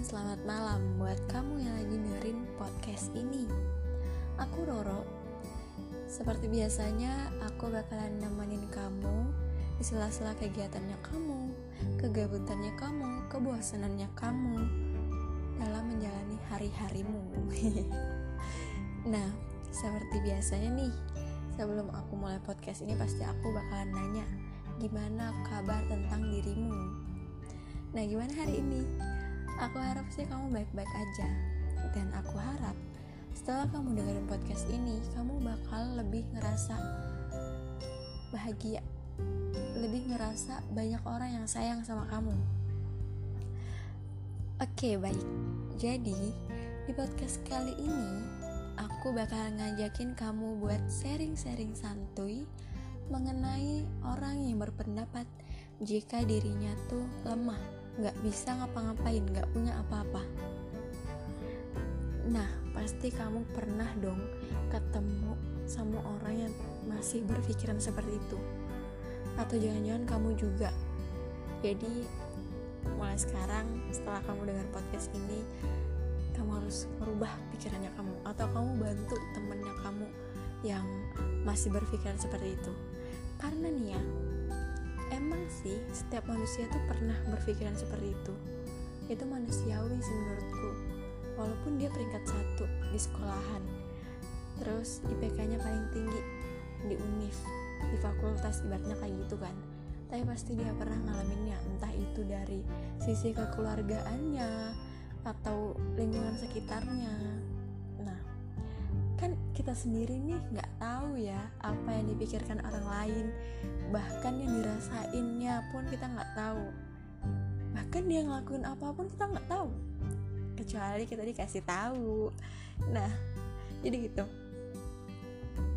dan selamat malam buat kamu yang lagi dengerin podcast ini. Aku Roro. Seperti biasanya, aku bakalan nemenin kamu di sela-sela kegiatannya kamu, kegabutannya kamu, kebosanannya kamu dalam menjalani hari-harimu. nah, seperti biasanya nih, sebelum aku mulai podcast ini pasti aku bakalan nanya, gimana kabar tentang dirimu? Nah, gimana hari ini? Aku harap sih kamu baik-baik aja. Dan aku harap setelah kamu dengerin podcast ini, kamu bakal lebih ngerasa bahagia. Lebih ngerasa banyak orang yang sayang sama kamu. Oke, baik. Jadi, di podcast kali ini aku bakal ngajakin kamu buat sharing-sharing santuy mengenai orang yang berpendapat jika dirinya tuh lemah nggak bisa ngapa-ngapain nggak punya apa-apa. Nah pasti kamu pernah dong ketemu sama orang yang masih berpikiran seperti itu. Atau jangan-jangan kamu juga. Jadi mulai sekarang setelah kamu dengar podcast ini kamu harus merubah pikirannya kamu. Atau kamu bantu temennya kamu yang masih berpikiran seperti itu. Karena nih ya emang sih setiap manusia tuh pernah berpikiran seperti itu. Itu manusiawi sih menurutku. Walaupun dia peringkat satu di sekolahan. Terus IPK-nya paling tinggi di UNIF di fakultas ibaratnya kayak gitu kan. Tapi pasti dia pernah ngalaminnya entah itu dari sisi kekeluargaannya atau lingkungan sekitarnya kita sendiri nih nggak tahu ya apa yang dipikirkan orang lain. Bahkan yang dirasainnya pun kita nggak tahu. Bahkan dia ngelakuin apa pun kita nggak tahu. Kecuali kita dikasih tahu. Nah jadi gitu.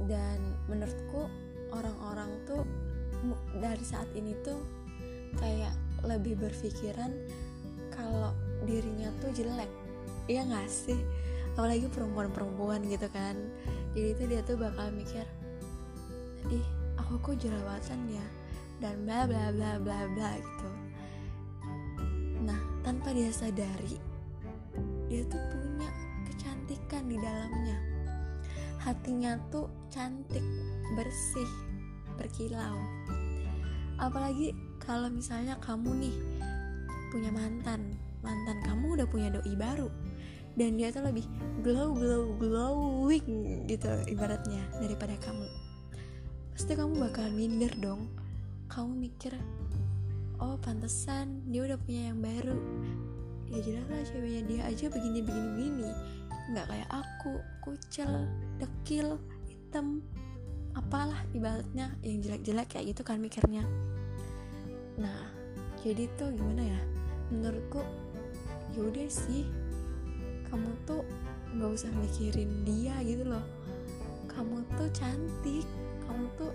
Dan menurutku orang-orang tuh dari saat ini tuh kayak lebih berpikiran kalau dirinya tuh jelek. Iya gak sih apalagi perempuan-perempuan gitu kan. Jadi itu dia tuh bakal mikir ih aku kok jerawatan ya? Dan bla bla bla bla bla gitu. Nah tanpa dia sadari dia tuh punya kecantikan di dalamnya. Hatinya tuh cantik bersih berkilau. Apalagi kalau misalnya kamu nih punya mantan mantan kamu udah punya doi baru dan dia tuh lebih glow glow glowing gitu ibaratnya daripada kamu. Pasti kamu bakal minder dong. Kamu mikir oh pantesan dia udah punya yang baru. Ya jelas lah ceweknya dia aja begini begini begini nggak kayak aku kucel dekil hitam apalah ibaratnya yang jelek-jelek kayak gitu kan mikirnya. Nah jadi tuh gimana ya? Menurutku yaudah sih kamu tuh nggak usah mikirin dia gitu loh. Kamu tuh cantik kamu tuh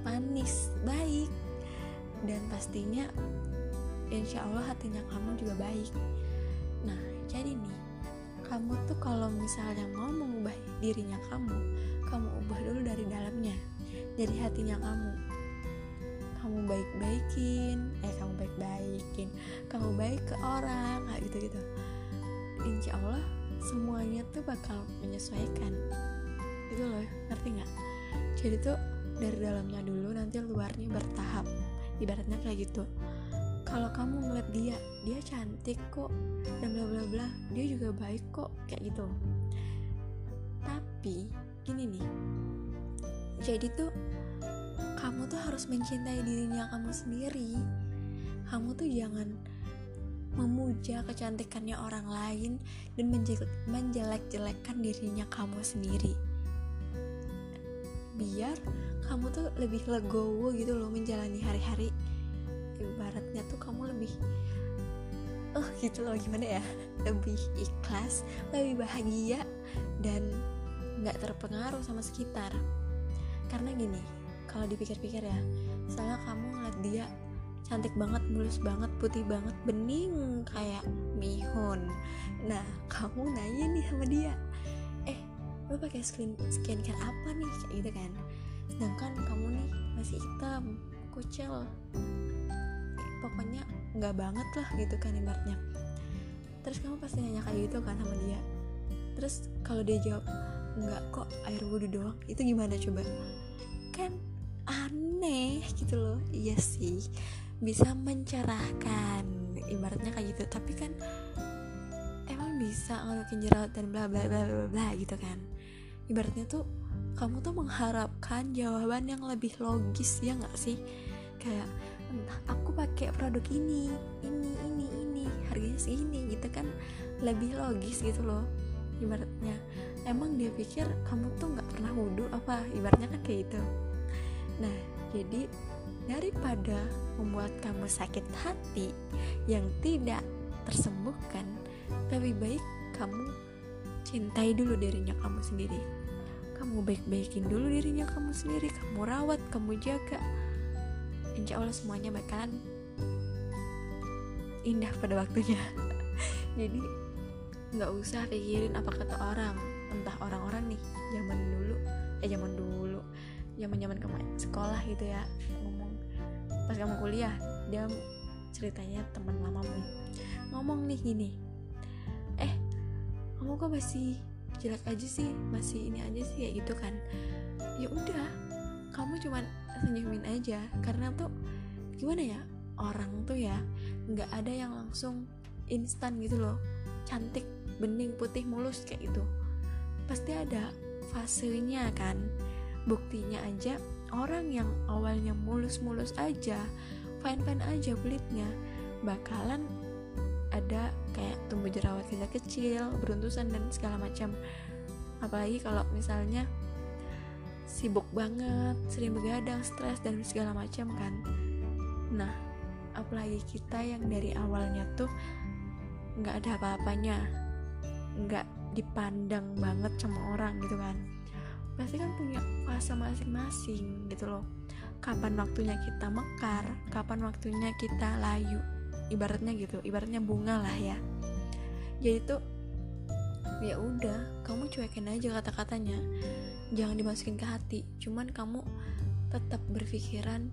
manis baik. Dan pastinya insya Allah hatinya kamu juga baik. Nah jadi nih kamu tuh kalau misalnya mau mengubah dirinya kamu kamu ubah dulu dari dalamnya dari hatinya kamu. Kamu baik-baikin eh kamu baik-baikin kamu baik ke orang gitu-gitu. Insya Allah semuanya tuh bakal menyesuaikan. Itu loh ngerti nggak? Jadi tuh dari dalamnya dulu nanti luarnya bertahap. Ibaratnya kayak gitu. Kalau kamu ngeliat dia dia cantik kok dan bla bla bla dia juga baik kok kayak gitu. Tapi gini nih. Jadi tuh kamu tuh harus mencintai dirinya kamu sendiri. Kamu tuh jangan memuja kecantikannya orang lain dan menjelek-jelekkan dirinya kamu sendiri. Biar kamu tuh lebih legowo gitu loh menjalani hari-hari. Ibaratnya tuh kamu lebih oh gitu loh gimana ya? Lebih ikhlas lebih bahagia dan nggak terpengaruh sama sekitar. Karena gini kalau dipikir-pikir ya misalnya kamu ngeliat dia cantik banget mulus banget putih banget bening kayak mihun nah kamu nanya nih sama dia eh lo pakai skin skincare apa nih? Kayak gitu kan. Sedangkan kamu nih masih hitam kucel. Pokoknya nggak banget lah gitu kan ibaratnya. Terus kamu pasti nanya kayak gitu kan sama dia. Terus kalau dia jawab enggak kok air wudhu doang. Itu gimana coba? Kan aneh gitu loh. Iya sih bisa mencerahkan ibaratnya kayak gitu. Tapi kan emang bisa ngelukin jerawat dan bla bla bla bla bla gitu kan. Ibaratnya tuh kamu tuh mengharapkan jawaban yang lebih logis ya nggak sih? Kayak entah aku pakai produk ini ini ini ini harganya segini gitu kan. Lebih logis gitu loh ibaratnya. Emang dia pikir kamu tuh nggak pernah wudhu apa ibaratnya kan kayak gitu. Nah jadi daripada membuat kamu sakit hati yang tidak tersembuhkan lebih baik kamu cintai dulu dirinya kamu sendiri. Kamu baik-baikin dulu dirinya kamu sendiri kamu rawat kamu jaga. Insya Allah semuanya bakalan indah pada waktunya. Jadi nggak usah pikirin apa kata orang. Entah orang-orang nih zaman dulu eh zaman dulu zaman zaman kamu sekolah gitu ya ngomong pas kamu kuliah dia ceritanya teman lamamu ngomong nih gini eh kamu kok masih jelek aja sih? Masih ini aja sih? Kayak gitu kan. Ya udah kamu cuman senyumin aja. Karena tuh gimana ya orang tuh ya nggak ada yang langsung instan gitu loh. Cantik bening putih mulus kayak gitu. Pasti ada fasenya kan. Buktinya aja orang yang awalnya mulus-mulus aja fine-fine aja kulitnya bakalan ada kayak tumbuh jerawat kecil-kecil beruntusan dan segala macam. Apalagi kalau misalnya sibuk banget sering begadang stres dan segala macam kan. Nah apalagi kita yang dari awalnya tuh nggak ada apa-apanya nggak dipandang banget sama orang gitu kan pasti kan punya fase masing-masing gitu loh. Kapan waktunya kita mekar kapan waktunya kita layu. Ibaratnya gitu ibaratnya bunga lah ya. Jadi tuh ya udah kamu cuekin aja kata-katanya. Jangan dimasukin ke hati cuman kamu tetap berpikiran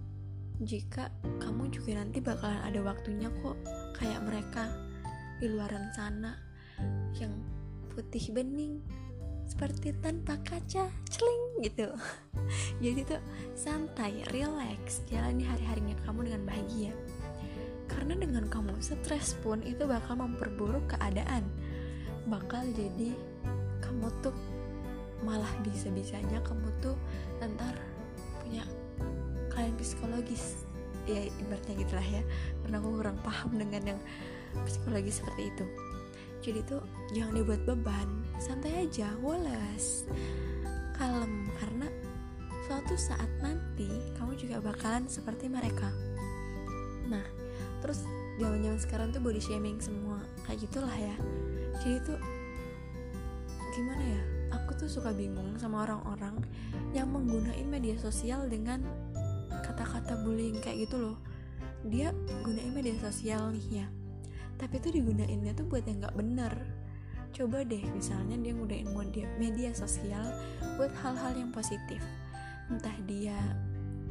jika kamu juga nanti bakalan ada waktunya kok. Kayak mereka di luaran sana yang putih bening seperti tanpa kaca celing gitu. Jadi tuh santai relax jalani hari-harinya kamu dengan bahagia. Karena dengan kamu stres pun itu bakal memperburuk keadaan. Bakal jadi kamu tuh malah bisa-bisanya kamu tuh ntar punya kalian psikologis. Ya ibaratnya gitulah ya. Karena aku kurang paham dengan yang psikologi seperti itu. Jadi tuh jangan dibuat beban santai aja woles. Kalem karena suatu saat nanti kamu juga bakalan seperti mereka. Nah terus zaman zaman sekarang tuh body shaming semua kayak gitulah ya. Jadi tuh gimana ya aku tuh suka bingung sama orang-orang yang menggunakan media sosial dengan kata-kata bullying kayak gitu loh. Dia gunain media sosial nih ya tapi tuh digunainnya tuh buat yang nggak bener coba deh misalnya dia ngudain media, sosial buat hal-hal yang positif. Entah dia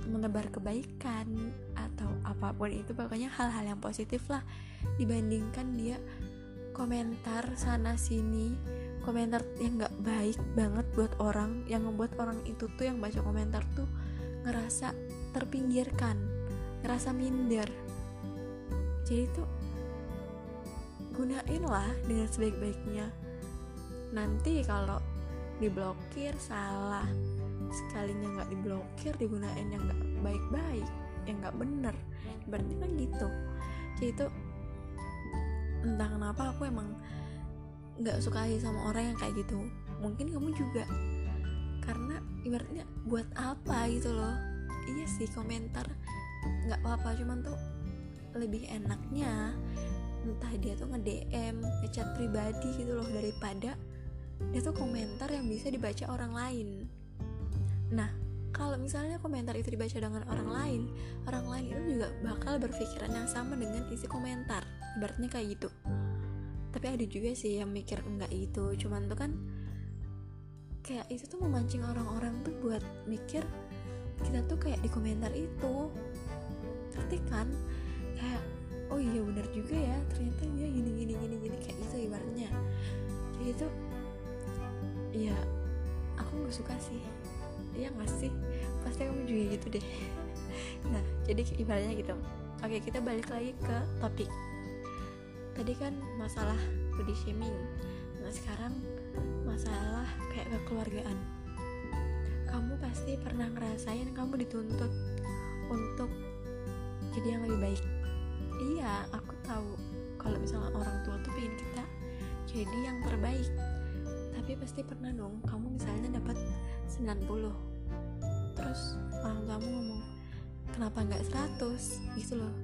menebar kebaikan atau apa pun itu pokoknya hal-hal yang positif lah. Dibandingkan dia komentar sana sini komentar yang nggak baik banget buat orang yang membuat orang itu tuh yang baca komentar tuh ngerasa terpinggirkan ngerasa minder. Jadi tuh gunain lah dengan sebaik-baiknya. Nanti kalau diblokir salah. Sekalinya nggak diblokir digunain yang nggak baik-baik yang nggak bener. Berarti kan gitu. Jadi itu entah kenapa aku emang nggak suka sama orang yang kayak gitu. Mungkin kamu juga. Karena ibaratnya buat apa gitu loh. Iya sih komentar nggak apa-apa cuman tuh lebih enaknya entah dia tuh nge-DM ngechat pribadi gitu loh daripada dia tuh komentar yang bisa dibaca orang lain. Nah kalau misalnya komentar itu dibaca dengan orang lain orang lain itu juga bakal berpikiran yang sama dengan isi komentar. Ibaratnya kayak gitu. Tapi ada juga sih yang mikir enggak itu. Cuman tuh kan kayak itu tuh memancing orang-orang tuh buat mikir kita tuh kayak di komentar itu. Ngerti kan? Kayak oh iya benar juga ya ternyata dia gini gini gini gini kayak itu ibaratnya. Kayak itu ya aku nggak suka sih. Iya nggak sih? Pasti kamu juga gitu deh. Nah jadi ibaratnya gitu. Oke kita balik lagi ke topik. Tadi kan masalah body shaming. Nah sekarang masalah kayak kekeluargaan. Kamu pasti pernah ngerasain kamu dituntut untuk jadi yang lebih baik iya aku tahu kalau misalnya orang tua tuh pengen kita jadi yang terbaik. Tapi pasti pernah dong kamu misalnya dapat 90 terus orang tuamu ngomong kenapa nggak 100 gitu loh.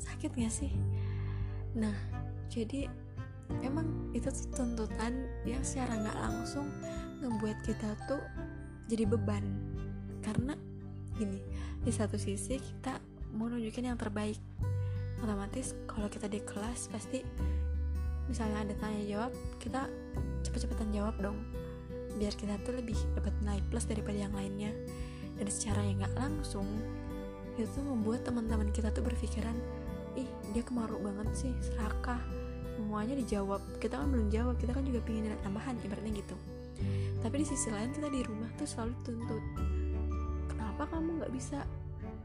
Sakit gak sih? Nah jadi emang itu tuh tuntutan yang secara nggak langsung ngebuat kita tuh jadi beban. Karena gini di satu sisi kita mau nunjukin yang terbaik otomatis kalau kita di kelas pasti misalnya ada tanya jawab kita cepet-cepetan jawab dong. Biar kita tuh lebih dapat nilai plus daripada yang lainnya. Dan secara yang nggak langsung itu tuh membuat teman-teman kita tuh berpikiran ih dia kemaru banget sih serakah. Semuanya dijawab. Kita kan belum jawab kita kan juga pengen tambahan ibaratnya gitu. Tapi di sisi lain kita di rumah tuh selalu tuntut kenapa kamu nggak bisa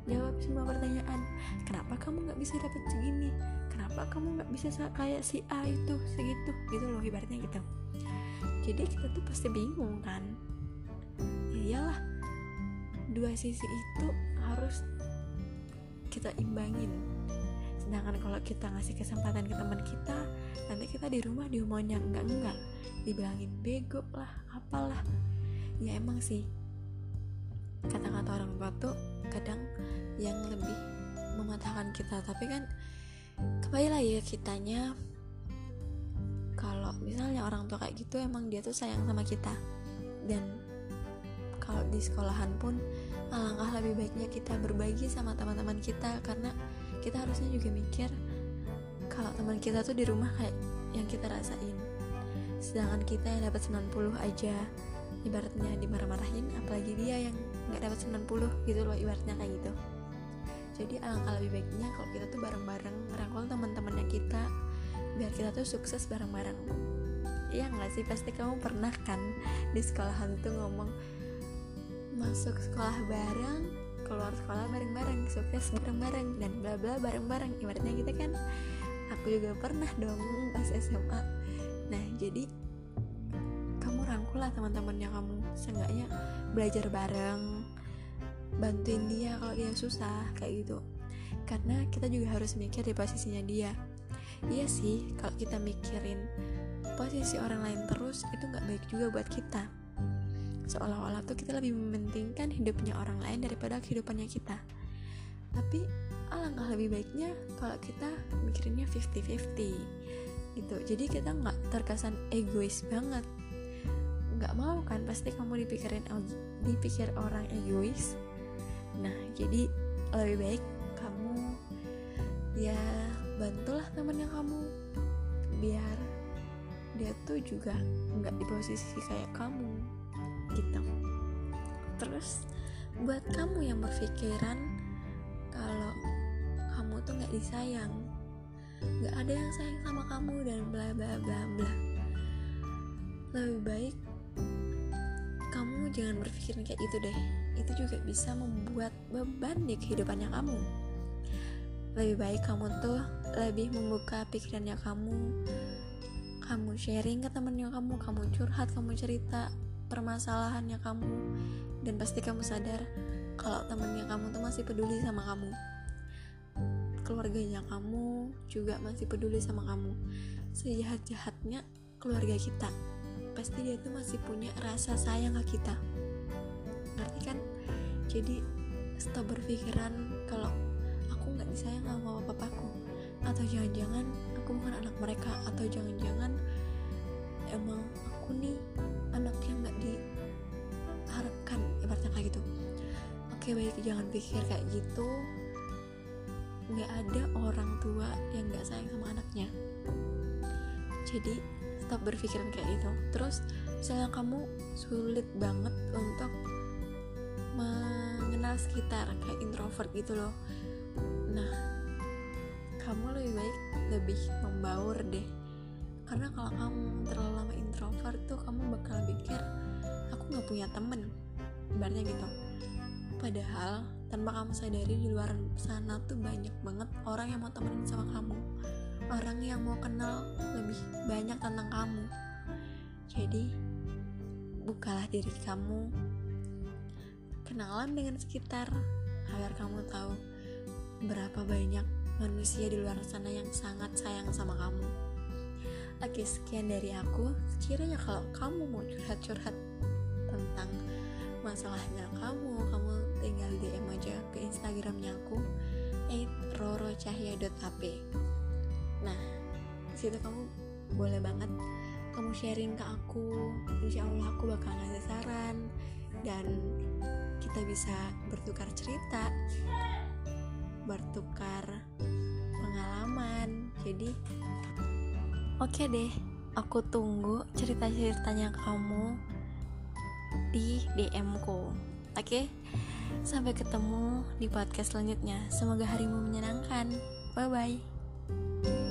jawab semua pertanyaan. Kenapa kamu nggak bisa dapat segini? Kenapa kamu nggak bisa kayak si A itu segitu? Gitu loh ibaratnya gitu. Jadi kita tuh pasti bingung kan? Ya iyalah dua sisi itu harus kita imbangin. Sedangkan kalau kita ngasih kesempatan ke teman kita nanti kita di rumah diomongin yang enggak enggak dibilangin bego lah apalah. Ya emang sih kata-kata orang tua tuh kadang yang lebih mematahkan kita. Tapi kan kembali lagi ya kitanya kalau misalnya orang tua kayak gitu emang dia tuh sayang sama kita. Dan kalau di sekolahan pun alangkah lebih baiknya kita berbagi sama teman-teman kita. Karena kita harusnya juga mikir kalau teman kita tuh di rumah kayak yang kita rasain. Sedangkan kita yang dapat 90 aja ibaratnya dimarah-marahin apalagi dia yang nggak dapat 90 gitu loh ibaratnya kayak gitu. Jadi alangkah lebih baiknya kalau kita tuh bareng-bareng ngerangkul teman-temannya kita biar kita tuh sukses bareng-bareng. Iya nggak sih? Pasti kamu pernah kan di sekolahan tuh ngomong masuk sekolah bareng keluar sekolah bareng-bareng sukses bareng-bareng dan bla bla bareng-bareng. Ibaratnya gitu kan? Aku juga pernah dong pas SMA nah jadi kamu rangkul lah teman-temannya kamu. Seenggaknya belajar bareng bantuin dia kalau dia susah kayak gitu. Karena kita juga harus mikir di posisinya dia. Iya sih kalau kita mikirin posisi orang lain terus itu nggak baik juga buat kita. Seolah-olah tuh kita lebih mementingkan hidupnya orang lain daripada kehidupannya kita. Tapi alangkah lebih baiknya kalau kita mikirinnya 50-50 gitu. Jadi kita nggak terkesan egois banget. Nggak mau kan pasti kamu dipikirin dipikir orang egois nah jadi lebih baik kamu ya bantulah temennya kamu. Biar dia tuh juga nggak di posisi kayak kamu gitu. Terus buat kamu yang berpikiran kalau kamu tuh nggak disayang nggak ada yang sayang sama kamu dan bla bla bla bla. Lebih baik kamu jangan berpikiran kayak itu deh itu juga bisa membuat beban di kehidupannya kamu. Lebih baik kamu tuh lebih membuka pikirannya kamu kamu sharing ke temennya kamu kamu curhat kamu cerita permasalahannya kamu dan pasti kamu sadar kalau temennya kamu tuh masih peduli sama kamu. Keluarganya kamu juga masih peduli sama kamu. Sejahat-jahatnya keluarga kita pasti dia tuh masih punya rasa sayang ke kita jadi stop berpikiran kalau aku nggak disayang sama papa papaku atau jangan-jangan aku bukan anak mereka atau jangan-jangan emang aku nih anak yang nggak diharapkan ibaratnya kayak gitu. Oke baik jangan pikir kayak gitu. Nggak ada orang tua yang nggak sayang sama anaknya. Jadi stop berpikiran kayak gitu. Terus misalnya kamu sulit banget untuk mengenal sekitar kayak introvert gitu loh. Nah kamu lebih baik lebih membaur deh. Karena kalau kamu terlalu lama introvert tuh kamu bakal pikir aku nggak punya temen ibaratnya gitu. Padahal tanpa kamu sadari di luar sana tuh banyak banget orang yang mau temenin sama kamu. Orang yang mau kenal lebih banyak tentang kamu. Jadi bukalah diri kamu kenalan dengan sekitar agar kamu tahu berapa banyak manusia di luar sana yang sangat sayang sama kamu. Oke sekian dari aku. Sekiranya kalau kamu mau curhat-curhat tentang masalahnya kamu kamu tinggal DM aja ke Instagramnya aku rorocahya.ap nah di situ kamu boleh banget kamu sharing ke aku insya Allah aku bakal ngasih saran dan kita bisa bertukar cerita bertukar pengalaman. Jadi oke okay deh aku tunggu cerita-ceritanya kamu di DM ku. Oke okay? sampai ketemu di podcast selanjutnya. Semoga harimu menyenangkan. Bye bye